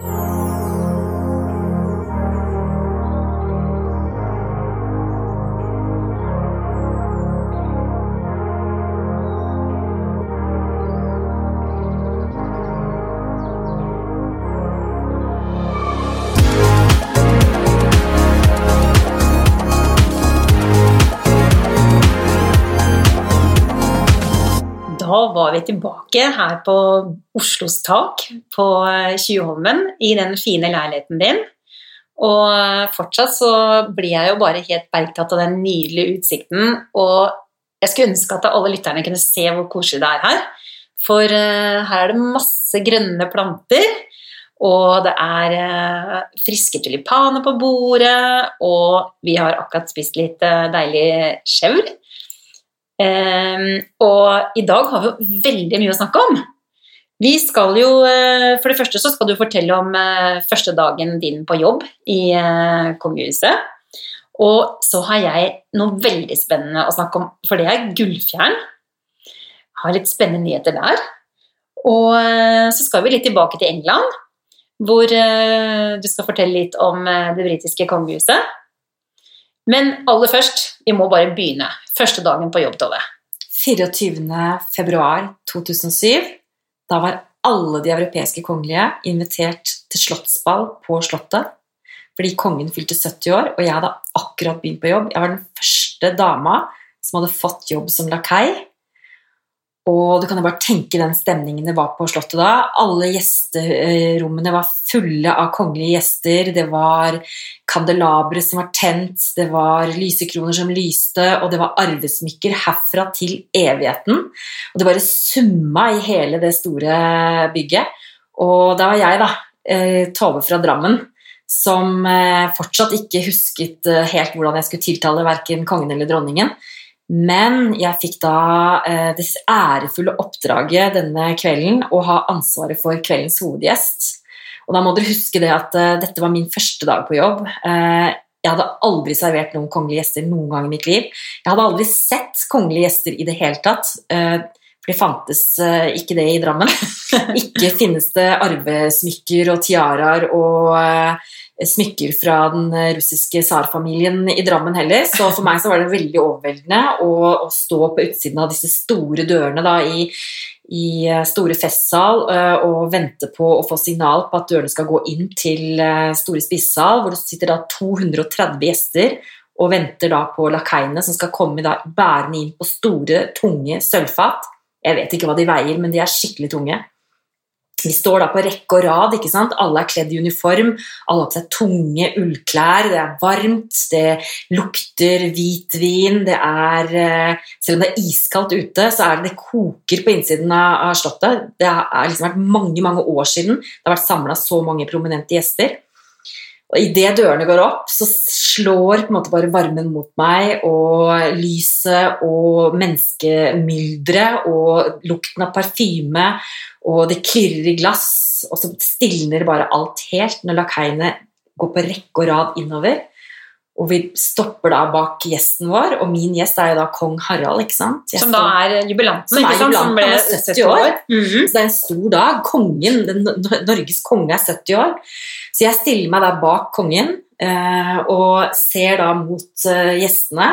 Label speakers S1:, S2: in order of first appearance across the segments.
S1: Da tilbake her på Oslos tak på Tjuvholmen i den fine leiligheten din. Og fortsatt så blir jeg jo bare helt bergtatt av den nydelige utsikten. Og jeg skulle ønske at alle lytterne kunne se hvor koselig det er her. For eh, her er det masse grønne planter. Og det er eh, friske tulipaner på bordet, og vi har akkurat spist litt eh, deilig skjevr. Um, og i dag har vi jo veldig mye å snakke om. Vi skal jo, uh, For det første så skal du fortelle om uh, første dagen din på jobb i uh, kongehuset. Og så har jeg noe veldig spennende å snakke om, for det er Gullfjern. Har litt spennende nyheter der. Og så skal vi litt tilbake til England, hvor du skal fortelle litt om det britiske kongehuset. Men aller først, vi må bare begynne. Første dagen på jobb, Tove.
S2: 24.2.2007. Da var alle de europeiske kongelige invitert til slottsball på Slottet. Fordi kongen fylte 70 år, og jeg hadde akkurat begynt på jobb. Jeg var den første dama som hadde fått jobb som lakei. Og du kan jo bare tenke den stemningen det var på Slottet da. Alle gjesterommene var fulle av kongelige gjester. Det var kandelabre som var tent, det var lysekroner som lyste, og det var arvesmykker herfra til evigheten. Og det bare summa i hele det store bygget. Og da var jeg, da, eh, Tove fra Drammen, som eh, fortsatt ikke husket eh, helt hvordan jeg skulle tiltale verken kongen eller dronningen. Men jeg fikk da eh, det ærefulle oppdraget denne kvelden å ha ansvaret for kveldens hovedgjest. Og da må dere huske det at eh, dette var min første dag på jobb. Eh, jeg hadde aldri servert noen kongelige gjester noen gang i mitt liv. Jeg hadde aldri sett kongelige gjester i det hele tatt. Eh, for det fantes eh, ikke det i Drammen. ikke finnes det arvesmykker og tiaraer og eh, smykker fra den russiske tsarfamilien i Drammen heller. Så for meg så var det veldig overveldende å, å stå på utsiden av disse store dørene da, i, i eh, store festsal uh, og vente på å få signal på at dørene skal gå inn til store spisesal, hvor det sitter da 230 gjester og venter da på lakaiene som skal komme da bærende inn på store, tunge sølvfat. Jeg vet ikke hva de veier, men de er skikkelig tunge. Vi står da på rekke og rad, ikke sant? alle er kledd i uniform, alle har på seg tunge ullklær, det er varmt, det lukter hvitvin, det er eh, Selv om det er iskaldt ute, så er det det koker på innsiden av, Slottet. Det har liksom vært mange, mange år siden det har vært samla så mange prominente gjester. Og Idet dørene går opp, så slår på en måte bare varmen mot meg, og lyset og menneskemylderet og lukten av parfyme, og det klirrer i glass, og så stilner bare alt helt når lakeiene går på rekke og rad innover. Og vi stopper da bak gjesten vår, og min gjest er jo da kong Harald. ikke sant?
S1: Gjesten, som da er jubilanten,
S2: som, er jubilanten,
S1: som
S2: ble 70 år. Mm -hmm. Så det er en stor dag. Kongen, den, Norges konge er 70 år. Så jeg stiller meg da bak kongen eh, og ser da mot eh, gjestene.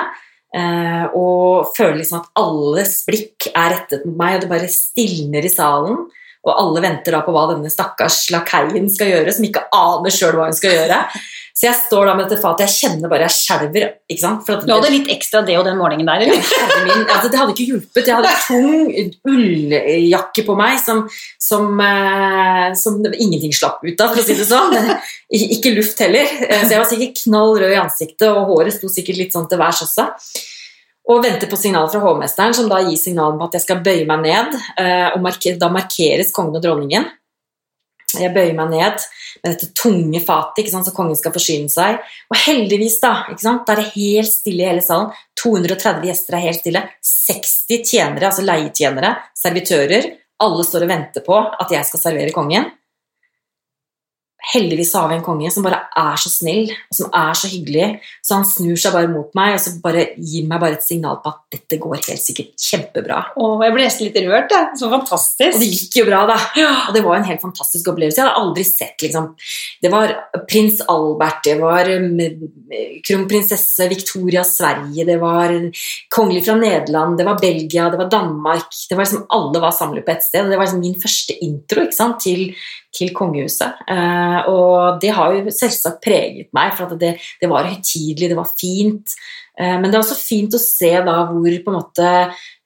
S2: Eh, og føler liksom at alles blikk er rettet mot meg, og det bare stilner i salen. Og alle venter da på hva denne stakkars lakeien skal gjøre, som ikke aner sjøl hva hun skal gjøre. Så jeg står da med dette fatet, jeg kjenner bare jeg skjelver.
S1: Du hadde litt ekstra det og den morgenen der,
S2: eller? Min, altså, det hadde ikke hjulpet. Jeg hadde tung ulljakke på meg som, som, eh, som, ingenting slapp ut av, for å si det sånn. Ikke luft heller. Eh, så jeg var sikkert knall rød i ansiktet, og håret sto sikkert litt sånn til værs også. Og venter på signal fra hovmesteren, som da gir signalen på at jeg skal bøye meg ned. Eh, og da markeres kongen og dronningen. Jeg bøyer meg ned med dette tunge fatet så kongen skal forsyne seg. Og heldigvis, da, da er det helt stille i hele salen. 230 gjester er helt stille. 60 tjenere, altså leietjenere, servitører. Alle står og venter på at jeg skal servere kongen. Heldigvis har vi en konge som bare er så snill, og som er så hyggelig. Så han snur seg bare mot meg og så bare gir meg bare et signal på at dette går helt sikkert kjempebra.
S1: Åh, jeg ble nesten litt rørt. Det. Så fantastisk.
S2: Og det gikk jo bra, da.
S1: Ja.
S2: Og det var en helt fantastisk opplevelse. Jeg hadde aldri sett liksom Det var prins Albert, det var mm, kronprinsesse Victoria Sverige, det var kongelig fra Nederland, det var Belgia, det var Danmark Det var liksom Alle var samlet på ett sted. og Det var liksom min første intro ikke sant, til, til kongehuset. Eh, og det har jo selvsagt preget meg, for at det, det var høytidelig, det var fint. Eh, men det er også fint å se da hvor på en måte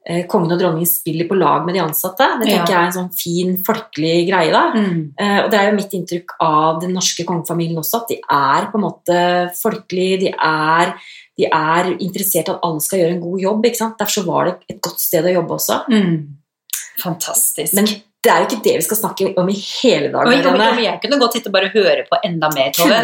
S2: eh, kongen og dronningen spiller på lag med de ansatte. Det tenker
S1: Ja.
S2: jeg er en sånn fin, folkelig greie. da.
S1: Mm.
S2: Eh, og det er jo mitt inntrykk av den norske kongefamilien også, at de er på en måte folkelige, de er, de er interessert i at alle skal gjøre en god jobb. ikke sant? Derfor så var det et godt sted å jobbe også.
S1: Mm. Fantastisk.
S2: Men det er jo ikke det vi skal snakke om i hele dag.
S1: jeg kunne godt sitte og bare høre på enda mer, Tove.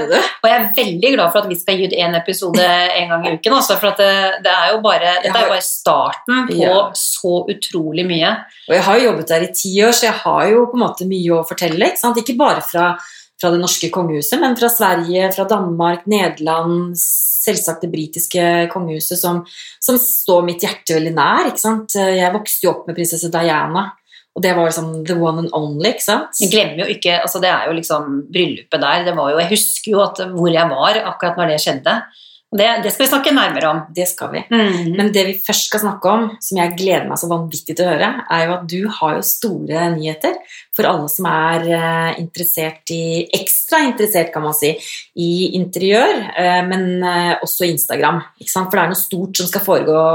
S1: Og jeg er veldig glad for at vi skal gi ut én episode en gang i uken. Også, for at det, det er jo bare, dette er bare starten på
S2: Ja.
S1: så utrolig mye.
S2: Og jeg har jo jobbet der i ti år, så jeg har jo på en måte mye å fortelle. Ikke, ikke bare fra, fra det norske kongehuset, men fra Sverige, fra Danmark, Nederland, selvsagt det britiske kongehuset, som, som står mitt hjerte veldig nær. Jeg vokste jo opp med prinsesse Diana, og det var liksom the one and only. ikke sant?
S1: Jeg glemmer jo ikke, altså Det er jo liksom bryllupet der. det var jo, Jeg husker jo at, hvor jeg var akkurat når det skjedde. Og det, det skal vi snakke nærmere om.
S2: Det skal vi.
S1: Mm.
S2: Men det vi først skal snakke om, som jeg gleder meg så vanvittig til å høre, er jo at du har jo store nyheter for alle som er eh, interessert i Ekstra interessert, kan man si, i interiør, eh, men eh, også Instagram. Ikke sant? For det er noe stort som, skal foregå,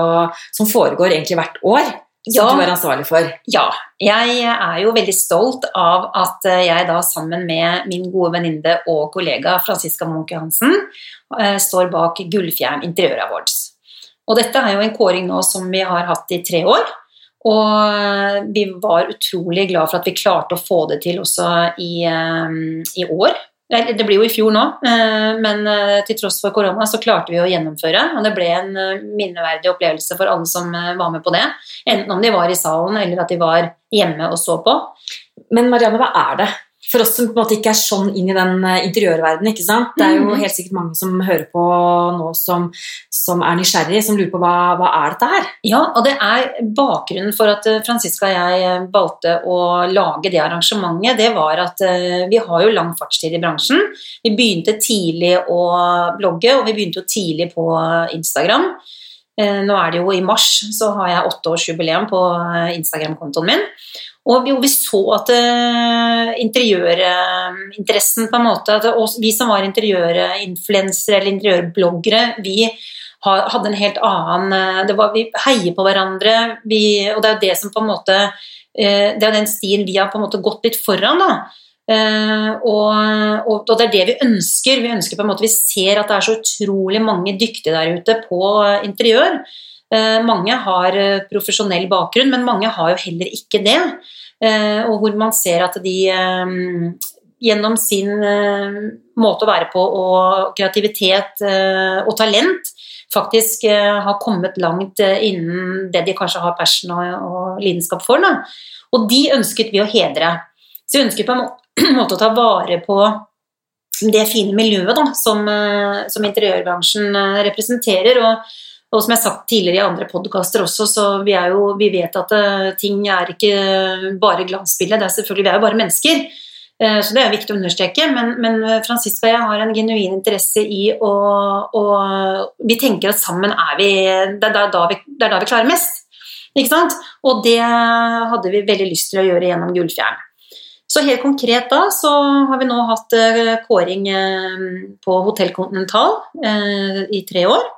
S2: som foregår egentlig hvert år, som
S1: Ja.
S2: du er ansvarlig for.
S1: Ja, jeg er jo veldig stolt av at jeg da sammen med min gode venninne og kollega Franziska Munch Hansen eh, står bak Gullfjern Interiør Awards. Og dette er jo en kåring nå som vi har hatt i tre år. Og vi var utrolig glad for at vi klarte å få det til også i, eh, i år. Det blir jo i fjor nå, eh, men eh, til tross for korona så klarte vi å gjennomføre. Og det ble en eh, minneverdig opplevelse for alle som var med på det. Enten om de var i salen eller at de var hjemme og så på.
S2: Men Marianne, hva er det? For oss som på en måte ikke er sånn inn i den eh, interiørverdenen, ikke sant? Det er jo
S1: Mhm.
S2: helt sikkert mange som hører på nå som, som er nysgjerrig, som lurer på hva, hva er dette her?
S1: Ja, og det er bakgrunnen for at eh, Franziska og jeg eh, valgte å lage det arrangementet. Det var at vi har jo lang fartstid i bransjen. Vi begynte tidlig å blogge, og vi begynte jo tidlig på Instagram. Eh, Nå er det jo i mars, så har jeg åtteårsjubileum på eh, Instagram-kontoen min. Og vi, så at uh, interiørinteressen på en måte at Vi som var interiørinfluensere eller interiørbloggere, vi hadde en helt annen eh, var, Vi heier på hverandre, vi, og det er jo det som på en måte eh, Det er den stien vi har på en måte gått litt foran, da. Eh, og, og, det er det vi ønsker. Vi ønsker på en måte, vi ser at det er så utrolig mange dyktige der ute på interiør. Eh, mange har eh, profesjonell bakgrunn, men mange har jo heller ikke det. Og hvor man ser at de gjennom sin måte å være på og kreativitet og talent faktisk har kommet langt innen det de kanskje har passion og, lidenskap for. Da. Og de ønsket vi å hedre. Så vi ønsket på en måte å ta vare på det fine miljøet da, som, eh, som interiørbransjen eh, representerer. Og, og som jeg har sagt tidligere i andre podkaster også, så vi, jo, vi vet at eh, ting er ikke bare glansbilde. Det er selvfølgelig, vi er jo bare mennesker. Så det er viktig å understreke, men, men Franziska og jeg har en genuin interesse i å, å Vi tenker at sammen er vi Det er da, da vi, det er da vi klarer mest. Ikke sant? Og det hadde vi veldig lyst til å gjøre gjennom Gullfjern. Så helt konkret da så har vi nå hatt eh, kåring eh, på Hotell Continental eh, i tre år.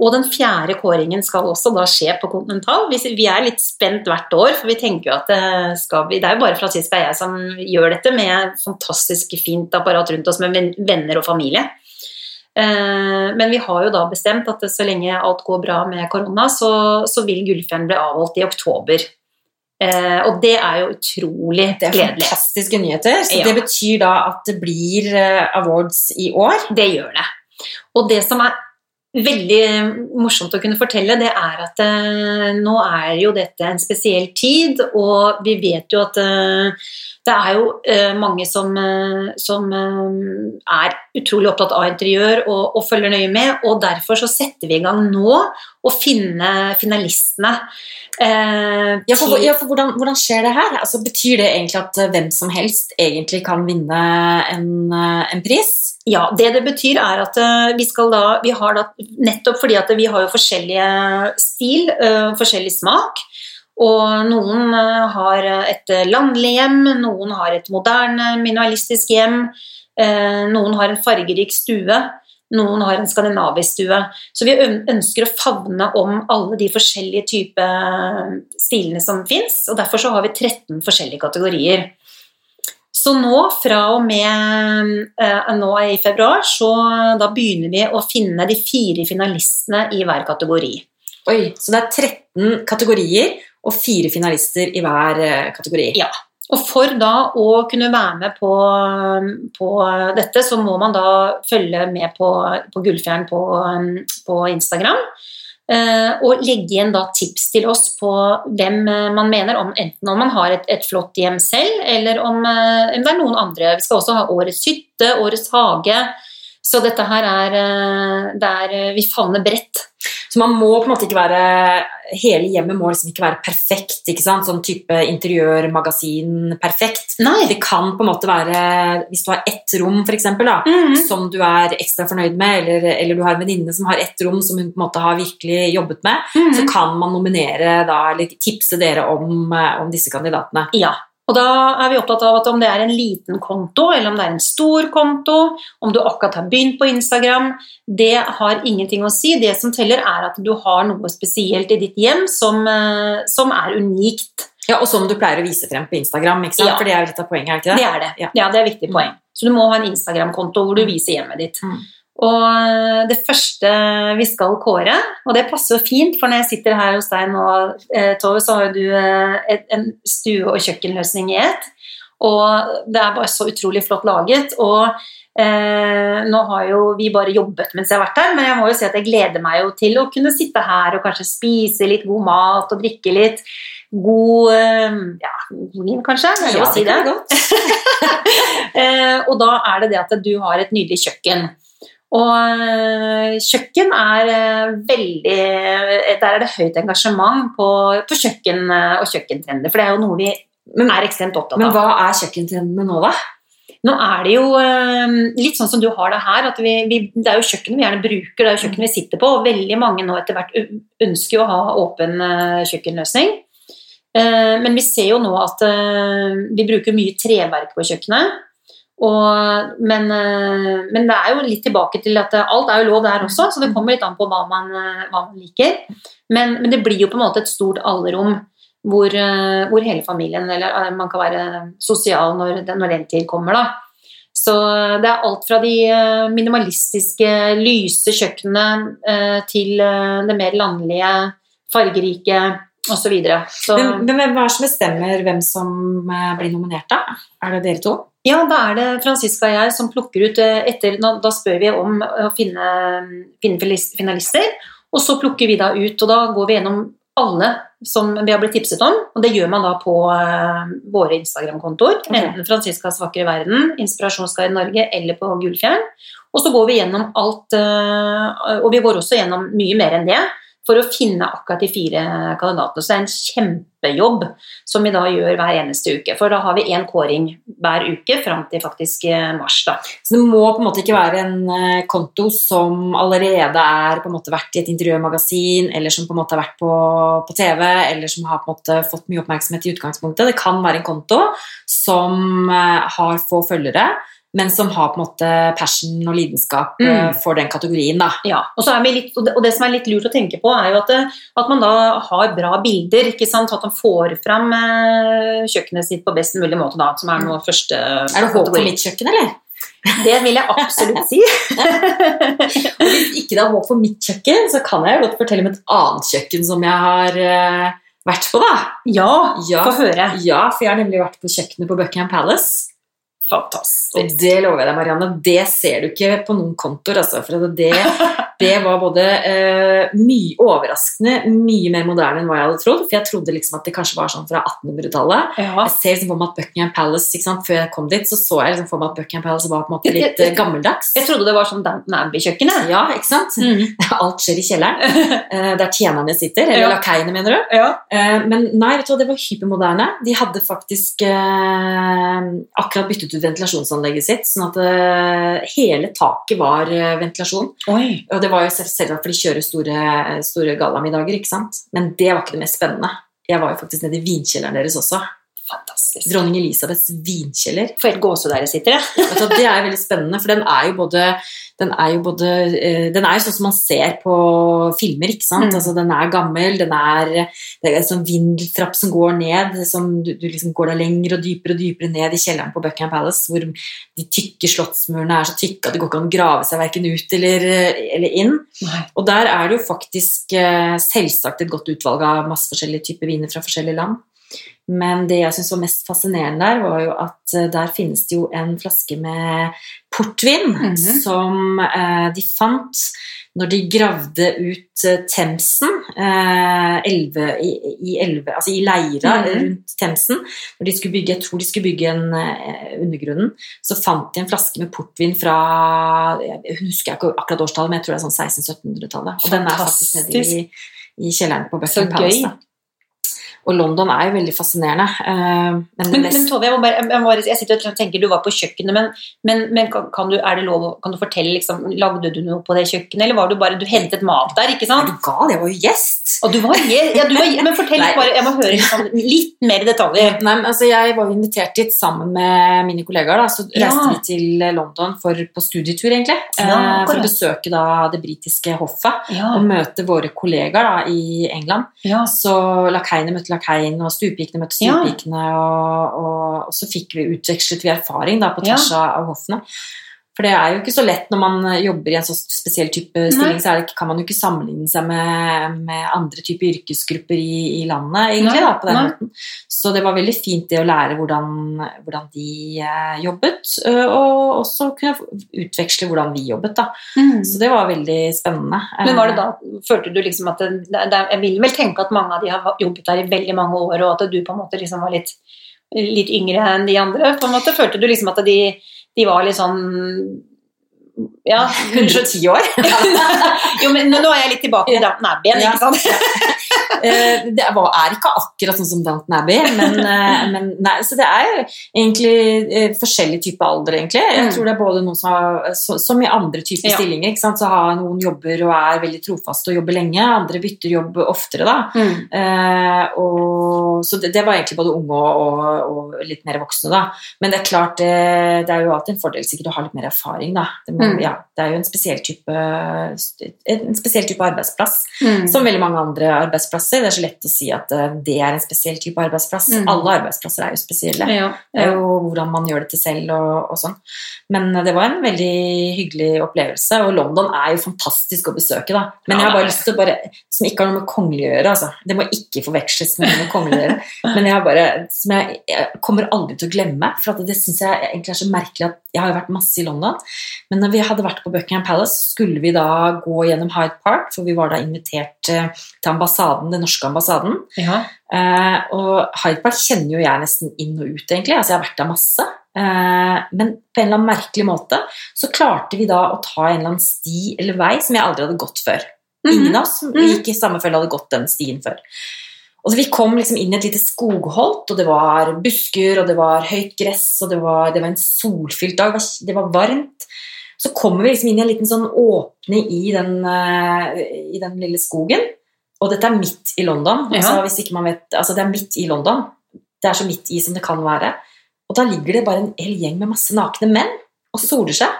S1: Og den fjerde kåringen skal også da skje på Continental. Vi, er litt spent hvert år, for vi tenker jo at det skal bli Det er jo bare Franziska og jeg som gjør dette, med fantastisk fint apparat rundt oss med venner og familie. Men vi har jo da bestemt at så lenge alt går bra med korona, så, så vil Gullfjern bli avholdt i oktober. Eh, Og det er jo utrolig gledelig.
S2: Det er
S1: gledelig.
S2: fantastiske nyheter. Så
S1: Ja.
S2: det betyr da at det blir eh, awards i år.
S1: Det gjør det. Og det som er veldig morsomt å kunne fortelle, det er at eh, nå er jo dette en spesiell tid, og vi vet jo at eh, det er jo eh, mange som, eh, som eh, er utrolig opptatt av interiør og, og følger nøye med, og derfor så setter vi i gang nå å finne finalistene. Eh,
S2: Ja, for, ja, for hvordan, hvordan skjer det her? Altså, betyr det egentlig at hvem som helst egentlig kan vinne en, en pris?
S1: Ja, det det betyr er at eh, vi skal da, vi har da nettopp fordi at vi har jo forskjellige stil, eh, forskjellig smak, og noen eh, har et landlig hjem, noen har et moderne minimalistisk hjem, noen har en fargerik stue, noen har en skandinavisk stue. Så vi ønsker å favne om alle de forskjellige typer stilene som fins, og derfor så har vi 13 forskjellige kategorier. Så nå, fra og med eh, nå i februar, så da begynner vi å finne de fire finalistene i hver kategori.
S2: Oi, Så det er 13 kategorier og fire finalister i hver eh, kategori.
S1: Ja. Og for da å kunne være med på, på dette, så må man da følge med på, på Gullfjern på, på Instagram. Eh, Og legge igjen da tips til oss på hvem eh, man mener, om, enten om man har et, et flott hjem selv, eller om, eh, om det er noen andre. Vi skal også ha Årets hytte, Årets hage. Så dette her er, der Vi favner bredt.
S2: Så man må på en måte ikke være Hele hjemmet må liksom ikke være perfekt. ikke sant? Sånn type interiørmagasin perfekt.
S1: Nei.
S2: Det kan på en måte være Hvis du har ett rom, for eksempel, da,
S1: Mhm.
S2: som du er ekstra fornøyd med, eller, eller du har en venninne som har ett rom som hun på en måte har virkelig jobbet med,
S1: Mhm.
S2: så kan man nominere da, eller tipse dere om, eh, om disse kandidatene.
S1: Ja. Og da er vi opptatt av at om det er en liten konto, eller om det er en stor konto, om du akkurat har begynt på Instagram, det har ingenting å si. Det som teller, er at du har noe spesielt i ditt hjem som, eh, som er unikt.
S2: Ja, Og som du pleier å vise frem på Instagram, ikke sant?
S1: Ja.
S2: for det er jo litt av poenget, er ikke det?
S1: Det er det.
S2: Ja.
S1: Ja, det er et viktig poeng. Så du må ha en Instagram-konto hvor du viser hjemmet ditt.
S2: Mm.
S1: Og eh, det første vi skal kåre, og det passer jo fint, for når jeg sitter her hos deg nå, eh, Tove, så har du eh, en stue- og kjøkkenløsning i ett. Og det er bare så utrolig flott laget. Og eh, nå har jo vi bare jobbet mens jeg har vært her, men jeg må jo si at jeg gleder meg jo til å kunne sitte her og kanskje spise litt god mat og drikke litt god eh, ja, vin, kanskje? Er det lov å si det?
S2: godt.
S1: Eh, og da er det det at du har et nydelig kjøkken. Og eh, kjøkken er eh, veldig Der er det høyt engasjement på, på kjøkken eh, og kjøkkentrender, for det er jo noe vi
S2: Men,
S1: er ekstremt opptatt av.
S2: men hva er kjøkkentrendene nå, da?
S1: Nå er det jo eh, litt sånn som du har det her, at vi, vi, det er jo kjøkkenet vi gjerne bruker, det er jo kjøkkenet vi sitter på, og veldig mange nå etter hvert ønsker jo å ha åpen eh, kjøkkenløsning. Eh, Men vi ser jo nå at eh, vi bruker mye treverk på kjøkkenet. Og, men, eh, men det er jo litt tilbake til at eh, alt er jo lov der også, så det kommer litt an på hva man, eh, hva man liker. Men, men det blir jo på en måte et stort allerom hvor, hvor hele familien Eller man kan være sosial når, når den tid kommer, da. Så det er alt fra de minimalistiske, lyse kjøkkenene til det mer landlige, fargerike osv. Så, så
S2: Men, hvem er det som bestemmer hvem som blir nominert, da? Er det dere to?
S1: Ja, da er det Franziska og jeg som plukker ut eh, etter Da spør vi om å finne, finne finalister, og så plukker vi da ut, og da går vi gjennom alle som vi har blitt tipset om, og det gjør man da på eh, våre Instagram-kontoer,
S2: Okay.
S1: enten Franziskas vakre verden, Inspirasjonsguide Norge eller på Gullfjern. Og så går vi gjennom alt, eh, og vi går også gjennom mye mer enn det, for å finne akkurat de fire kandidatene. Så det er en kjempejobb som vi da gjør hver eneste uke. For da har vi én kåring hver uke fram til faktisk eh, mars. da.
S2: Så det må på en måte ikke være en eh, konto som allerede er på en måte vært i et interiørmagasin, eller som på en måte har vært på, på TV, eller som har på en måte fått mye oppmerksomhet i utgangspunktet. Det kan være en konto som eh, har få følgere, men som har på en måte passion og lidenskap eh,
S1: Mm.
S2: for den kategorien. da.
S1: Ja, og, er litt, og, det, og det som er litt lurt å tenke på, er jo at, det, at man da har bra bilder. ikke sant? At man får fram eh, kjøkkenet sitt på best mulig måte, da, som er nå første
S2: Er det håp for mitt kjøkken, eller?
S1: Det vil jeg absolutt si.
S2: Og hvis ikke det er håp for mitt kjøkken, så kan jeg godt fortelle om et annet kjøkken som jeg har eh, vært på, da.
S1: ja,
S2: Ja.
S1: få høre.
S2: Ja, for jeg har nemlig vært på kjøkkenet på Buckingham Palace.
S1: Fantastisk.
S2: Og det lover jeg deg, Marianne, det ser du ikke på noen kontoer. Altså, for det, det var både uh, mye overraskende, mye mer moderne enn hva jeg hadde trodd. For jeg trodde liksom at det kanskje var sånn fra 1800-tallet.
S1: Ja.
S2: Jeg ser liksom for meg at Buckingham Palace? Før jeg kom dit, så så jeg liksom for meg at Buckingham Palace var på en måte litt uh, gammeldags.
S1: Jeg trodde det var sånn Downton Abbey-kjøkkenet.
S2: Ja, ikke sant?
S1: Mm.
S2: Alt skjer i kjelleren. Uh, Der tjenerne sitter. Eller
S1: Ja.
S2: lakeiene, mener du?
S1: Ja.
S2: Men nei, vet du hva, det var hypermoderne. De hadde faktisk akkurat byttet ut ventilasjonsanlegget sitt, sånn at uh, hele taket var uh, ventilasjon.
S1: Oi.
S2: Og det var jo selv- selvsagt for de kjører store, store gallamiddager, ikke sant? Men det var ikke det mest spennende. Jeg var jo faktisk nede i vinkjelleren deres også.
S1: Fantastisk.
S2: Dronning Elisabeths vinkjeller.
S1: For helt gåsehud der jeg sitter, jeg.
S2: Vet det er veldig spennende, for den er jo både den er jo både eh, Den er jo sånn som man ser på filmer, ikke sant?
S1: Mm.
S2: Altså, den er gammel, den er Det er en sånn vindeltrapp som går ned, som du, du liksom går deg lenger og dypere og dypere ned i kjelleren på Buckingham Palace, hvor de tykke slottsmurene er så tykke at det går ikke an å grave seg verken ut eller, eller inn.
S1: Nei.
S2: Og der er det jo faktisk eh, selvsagt et godt utvalg av masse forskjellige typer viner fra forskjellige land. Men det jeg syns var mest fascinerende der, var jo at eh, der finnes det jo en flaske med portvin
S1: Mhm.
S2: som eh, de fant når de gravde ut eh, Themsen eh, elve, i, i, elve, altså i leira
S1: Mhm.
S2: rundt Themsen. Når de skulle bygge, jeg tror de skulle bygge en eh, undergrunnen, så fant de en flaske med portvin fra Jeg husker ikke akkurat årstallet, men jeg tror det er sånn 1600-1700-tallet. Og den er faktisk nede i, i kjelleren på Buckingham Palace. Og London er jo veldig fascinerende. eh, Men,
S1: Men, men Tove, jeg, bare, jeg, bare, jeg sitter og tenker du var på kjøkkenet, men, men, men kan, du, er det lov, kan du fortelle liksom, Lagde du noe på det kjøkkenet, eller var du bare Du hentet mat der, ikke
S2: er
S1: sant?
S2: du gal? Jeg var jo gjest!
S1: Og du var ja, du var, Men fortell
S2: Nei.
S1: bare, jeg må høre liksom, litt mer detaljer.
S2: Nei, men altså Jeg var jo invitert dit sammen med mine kollegaer. Da, så
S1: Ja.
S2: reiste vi til London for, på studietur, egentlig.
S1: Ja,
S2: eh, for å besøke da det britiske hoffet
S1: Ja,
S2: og møte våre kollegaer da, i England.
S1: ja.
S2: Så lakeiene møtte lakeiene, og stupikene møtte
S1: Ja.
S2: Og, og, og så fikk vi utvekslet vi erfaring da, på
S1: Ja.
S2: av hoffene. For det er jo ikke så lett når man jobber i en så spesiell type stilling, så er det, kan man jo ikke sammenligne seg med, med andre typer yrkesgrupper i, i landet, egentlig, da, på den
S1: nei.
S2: måten. Så det var veldig fint det å lære hvordan, hvordan de eh, jobbet, og også kunne utveksle hvordan vi jobbet, da.
S1: Mm.
S2: Så det var veldig spennende.
S1: Men var det da, følte du liksom at det, det, Jeg vil vel tenke at mange av de har jobbet der i veldig mange år, og at du på en måte liksom var litt, litt yngre enn de andre. på en måte. Følte du liksom at de, de var litt sånn Ja.
S2: 110 år.
S1: jo, men nå er jeg litt tilbake til igjen,
S2: Ja.
S1: ikke sant?
S2: Eh, det var, er ikke akkurat sånn som Downton Abbey, men, eh, men nei, så det er egentlig eh, forskjellig type alder, egentlig. Jeg
S1: Mm.
S2: tror det er både noen som har, Som i andre typer
S1: Ja.
S2: stillinger, ikke sant? så har noen jobber og er veldig trofaste og jobber lenge, andre bytter jobb oftere, da.
S1: Mm.
S2: Eh, og, så det, det var egentlig både unge og, og, og litt mer voksne, da. Men det er klart, det, det er jo alltid en fordel sikkert å ha litt mer erfaring, da. Det, må,
S1: Mm.
S2: ja, det er jo en spesiell type, en spesiell type arbeidsplass.
S1: Mm.
S2: Som veldig mange andre arbeidsplasser. Det er så lett å si at eh, det er en spesiell type arbeidsplass.
S1: Mm.
S2: Alle arbeidsplasser er jo spesielle.
S1: Ja,
S2: Det er jo hvordan man gjør det til selv og, og sånn. Men eh, det var en veldig hyggelig opplevelse, og London er jo fantastisk å besøke, da. Men jeg har bare lyst til å bare Som ikke har noe med kongelig å gjøre, altså. Det må ikke forveksles med noe kongelig å gjøre. Men jeg har bare Som jeg, jeg kommer aldri til å glemme, for at det syns jeg egentlig er så merkelig at jeg har jo vært masse i London. Men når vi hadde vært på Buckingham Palace, skulle vi da gå gjennom Hyde Park, for vi var da invitert til ambassaden, den norske ambassaden.
S1: Ja.
S2: Eh, og Hyde Park kjenner jo jeg nesten inn og ut, egentlig. Altså, jeg har vært der masse. Eh, men på en eller annen merkelig måte så klarte vi da å ta en eller annen sti eller vei som jeg aldri hadde gått før. Ingen av oss som
S1: Mhm.
S2: gikk i samme følge hadde gått den stien før. Og så Vi kom liksom inn i et lite skogholt, og det var busker, og det var høyt gress, og det var, det var en solfylt dag, det var varmt. Så kommer vi liksom inn i en liten sånn åpning i den, eh, i den lille skogen, og dette er midt i London.
S1: Ja.
S2: Altså, hvis ikke man vet, altså Det er midt i London. Det er så midt i som det kan være. Og da ligger det bare en hel gjeng med masse nakne menn og soler seg.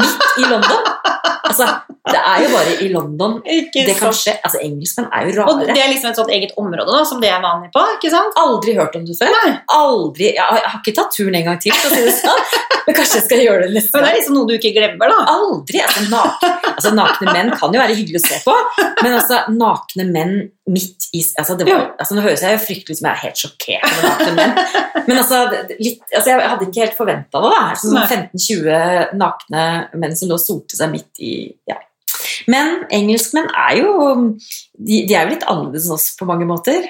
S2: Midt i London. Altså, det er jo bare i London
S1: Ikke
S2: det kan skje. Altså, engelskmenn er jo
S1: Og det er liksom et sånt eget område da, som det er vanlig på, ikke sant?
S2: Aldri hørt om det før.
S1: Nei.
S2: Aldri, jeg, har- ikke tatt turen en gang til, for å si det sånn. men kanskje jeg skal gjøre det neste
S1: Men det er liksom noe du ikke glemmer, da.
S2: Aldri! Altså, nakne, altså, nakne menn kan jo være hyggelig å se på, men altså, nakne menn midt i altså, det var, altså Nå høres jeg jo fryktelig ut som jeg er helt sjokkert nakne menn, men altså, litt, altså jeg hadde ikke helt forventa det. da, sånn 15-20 nakne menn som lå og solte seg midt i ja. Men engelskmenn er jo de, de, er jo litt annerledes enn oss på mange måter.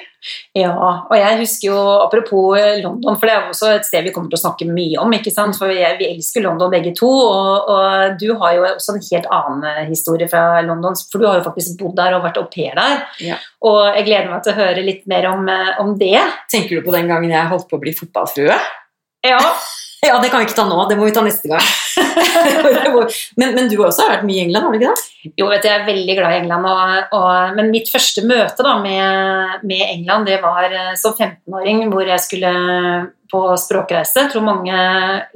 S1: Ja, og jeg husker jo, apropos London, for det er også et sted vi kommer til å snakke mye om. ikke sant? For vi, Vi elsker London begge to, og, og, du har jo også en helt annen historie fra London. For du har jo faktisk bodd der og vært au pair der.
S2: Ja.
S1: Og jeg gleder meg til å høre litt mer om, om det.
S2: Tenker du på den gangen jeg holdt på å bli fotballfrue?
S1: Ja,
S2: Ja, det kan vi ikke ta nå, det må vi ta neste gang. men, men, du har også vært mye i England, har du ikke det?
S1: Jo, vet du, jeg er veldig glad i England. Og, og, men mitt første møte da, med, med, England det var eh, som 15-åring, hvor jeg skulle på språkreise. Jeg tror mange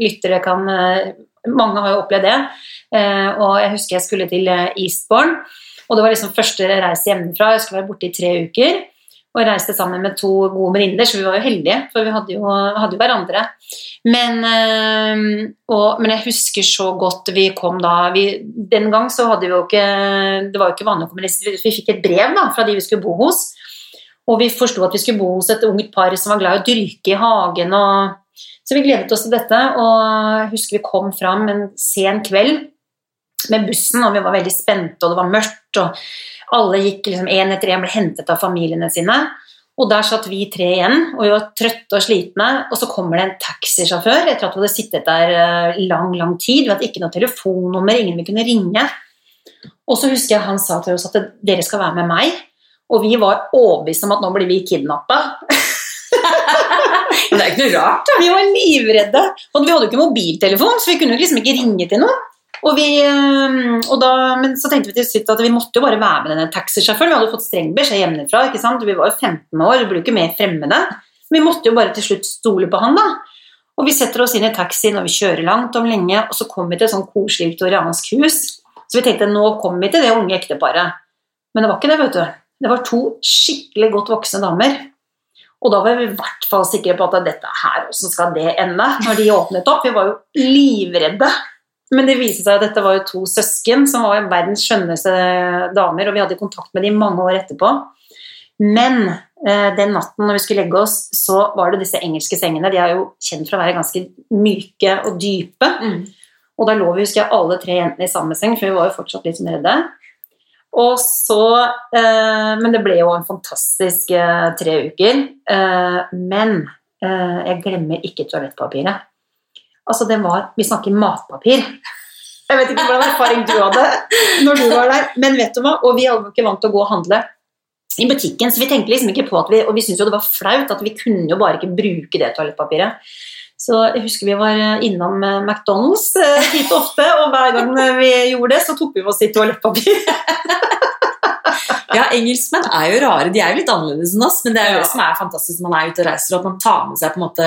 S1: lyttere kan eh, Mange har jo opplevd det. Eh, og jeg husker jeg skulle til Eastbourne. Og det var liksom første reise hjemmefra. Jeg skulle være borte i tre uker og reiste sammen med to gode venninner, så vi var jo heldige, for vi hadde jo, hadde jo hverandre. Men, øh, og, men, jeg husker så godt vi kom da vi, Den gang så hadde vi jo ikke Det var jo ikke vanlig å kommunisere. Vi fikk et brev da, fra de vi skulle bo hos. Og vi forsto at vi skulle bo hos et ungt par som var glad i å dyrke i hagen. Og, så vi gledet oss til dette. Og jeg husker vi kom fram en sen kveld med bussen, og vi var veldig spente, og det var mørkt. og Alle gikk liksom én etter én, ble hentet av familiene sine. Og der satt vi tre igjen, og vi var trøtte og slitne. Og så kommer det en taxisjåfør etter at vi hadde sittet der eh, lang, lang tid. Vi hadde ikke noe telefonnummer, ingen vi kunne ringe. Og så husker jeg han sa til oss at dere skal være med meg. Og vi var overbevist om at nå blir vi kidnappa.
S2: Men det er ikke noe rart, da.
S1: Vi var livredde. Og vi hadde jo ikke mobiltelefon, så vi kunne liksom ikke ringe til noen. Og vi, ehm, og da, men så tenkte vi til slutt at vi måtte jo bare være med denne taxisjåføren. Vi hadde fått streng beskjed hjemmefra. ikke sant? Vi var jo 15 år, vi ble jo ikke mer fremmede. Vi måtte jo bare til slutt stole på han, da. Og vi setter oss inn i taxien, og vi kjører langt om lenge, og så kommer vi til et sånn koselig viktoriansk hus. Så vi tenkte nå kommer vi til det unge ekteparet. Men det var ikke det, vet du. Det var to skikkelig godt voksne damer. Og da var vi i hvert fall sikre på at dette her, åssen skal det ende? Når de åpnet opp. Vi var jo livredde. Men det viste seg at dette var jo to søsken som var verdens skjønneste damer, og vi hadde kontakt med dem mange år etterpå. Men eh, den natten når vi skulle legge oss, så var det disse engelske sengene. De er jo kjent for å være ganske myke og dype.
S2: Mm.
S1: Og da lå vi husker jeg, alle tre jentene i samme seng, for vi var jo fortsatt litt redde. Og så eh, Men det ble jo en fantastisk eh, tre uker. Eh, men eh, jeg glemmer ikke toalettpapiret. Altså, det var Vi snakker matpapir. Jeg vet ikke hvordan erfaring du hadde når du var der, men vet du hva? Og vi var ikke vant til å gå og handle i butikken, så vi tenkte liksom ikke på at vi Og vi syntes jo det var flaut at vi kunne jo bare ikke bruke det toalettpapiret. Så jeg husker vi var innom eh, McDonald's hit ofte, og hver gang vi gjorde det, så tok vi med oss litt toalettpapir.
S2: Ja, engelskmenn er jo rare. De er jo litt annerledes enn oss, men det er jo det som er fantastisk når man er ute og reiser, at man tar med seg på en måte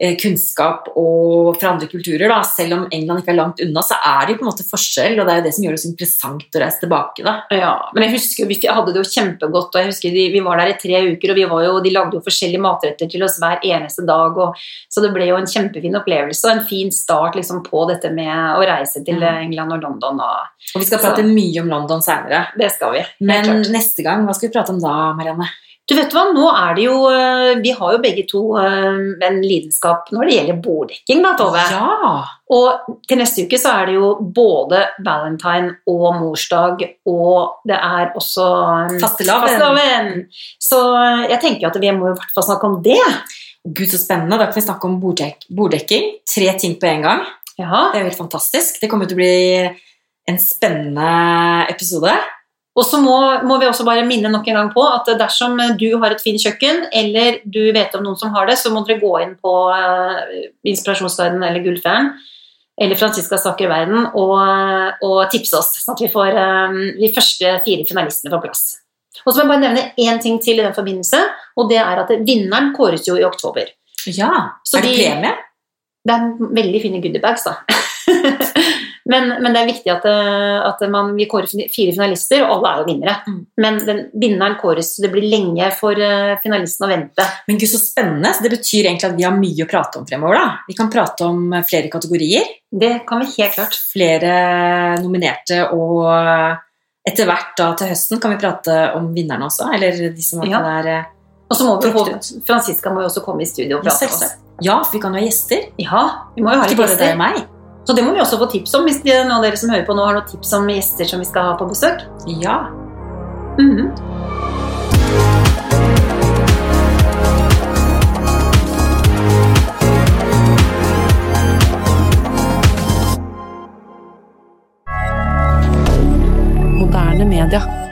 S2: eh, kunnskap og fra andre kulturer. Da. Selv om England ikke er langt unna, så er det jo på en måte forskjell, og det er jo det som gjør det så interessant å reise tilbake. Da.
S1: Ja, men jeg husker vi hadde det jo kjempegodt, og jeg husker vi var der i tre uker, og vi var jo, de lagde jo forskjellige matretter til oss hver eneste dag, og, så det ble jo en kjempefin opplevelse, og en fin start liksom, på dette med å reise til. England og London, og
S2: Og vi skal
S1: Så-
S2: prate mye om London seinere.
S1: det skal vi.
S2: Men
S1: klart.
S2: Neste gang, hva skal vi prate om da, Marianne?
S1: Du vet hva, nå er det jo, eh, vi har jo begge to eh, en lidenskap når det gjelder borddekking, da, Tove.
S2: Ja!
S1: Og til neste uke så er det jo både valentine og morsdag, og det er også um,
S2: Fastelavn.
S1: Så jeg tenker at vi må i hvert fall snakke om det.
S2: Gud, så spennende. Da kan vi snakke om borddek borddekking. Tre ting på en gang.
S1: Ja.
S2: Det er jo helt fantastisk. Det kommer til å bli en spennende episode.
S1: Og så må, må vi også bare minne nok en gang på at dersom du har et fint kjøkken, eller du vet om noen som har det, så må dere gå inn på uh, Inspirasjonsguiden eller Gullfjern eller Franziska snakker verden og, og tipse oss, sånn at vi får um, de første fire finalistene på plass. Og så må jeg bare nevne én ting til i den forbindelse, og det er at vinneren kåres jo i oktober.
S2: Ja.
S1: Så
S2: er det
S1: de-
S2: premie?
S1: Det er veldig fine goodiebags, da. men, men det er viktig at, eh, at man, vi kårer fire finalister, og alle er jo vinnere.
S2: Mm.
S1: Men den, vinneren kåres, så det blir lenge for eh, finalisten å vente.
S2: Men gud, så spennende. Så det betyr egentlig at vi har mye å prate om fremover. da. Vi kan prate om flere kategorier.
S1: Det kan vi helt klart.
S2: Flere nominerte og etter hvert da til høsten kan vi prate om vinnerne også, eller de som
S1: Ja.
S2: er eh,
S1: Og så må vi få Franziska må jo også komme i studio og prate.
S2: med
S1: oss.
S2: ja, for vi kan jo ha gjester.
S1: Ja, vi må jo ha
S2: Ikke bare deg og meg.
S1: Så det må vi også få tips om hvis noen av dere som hører på nå har noen tips om gjester som vi skal ha på besøk.
S2: Ja.
S1: Mm -hmm. Moderne media.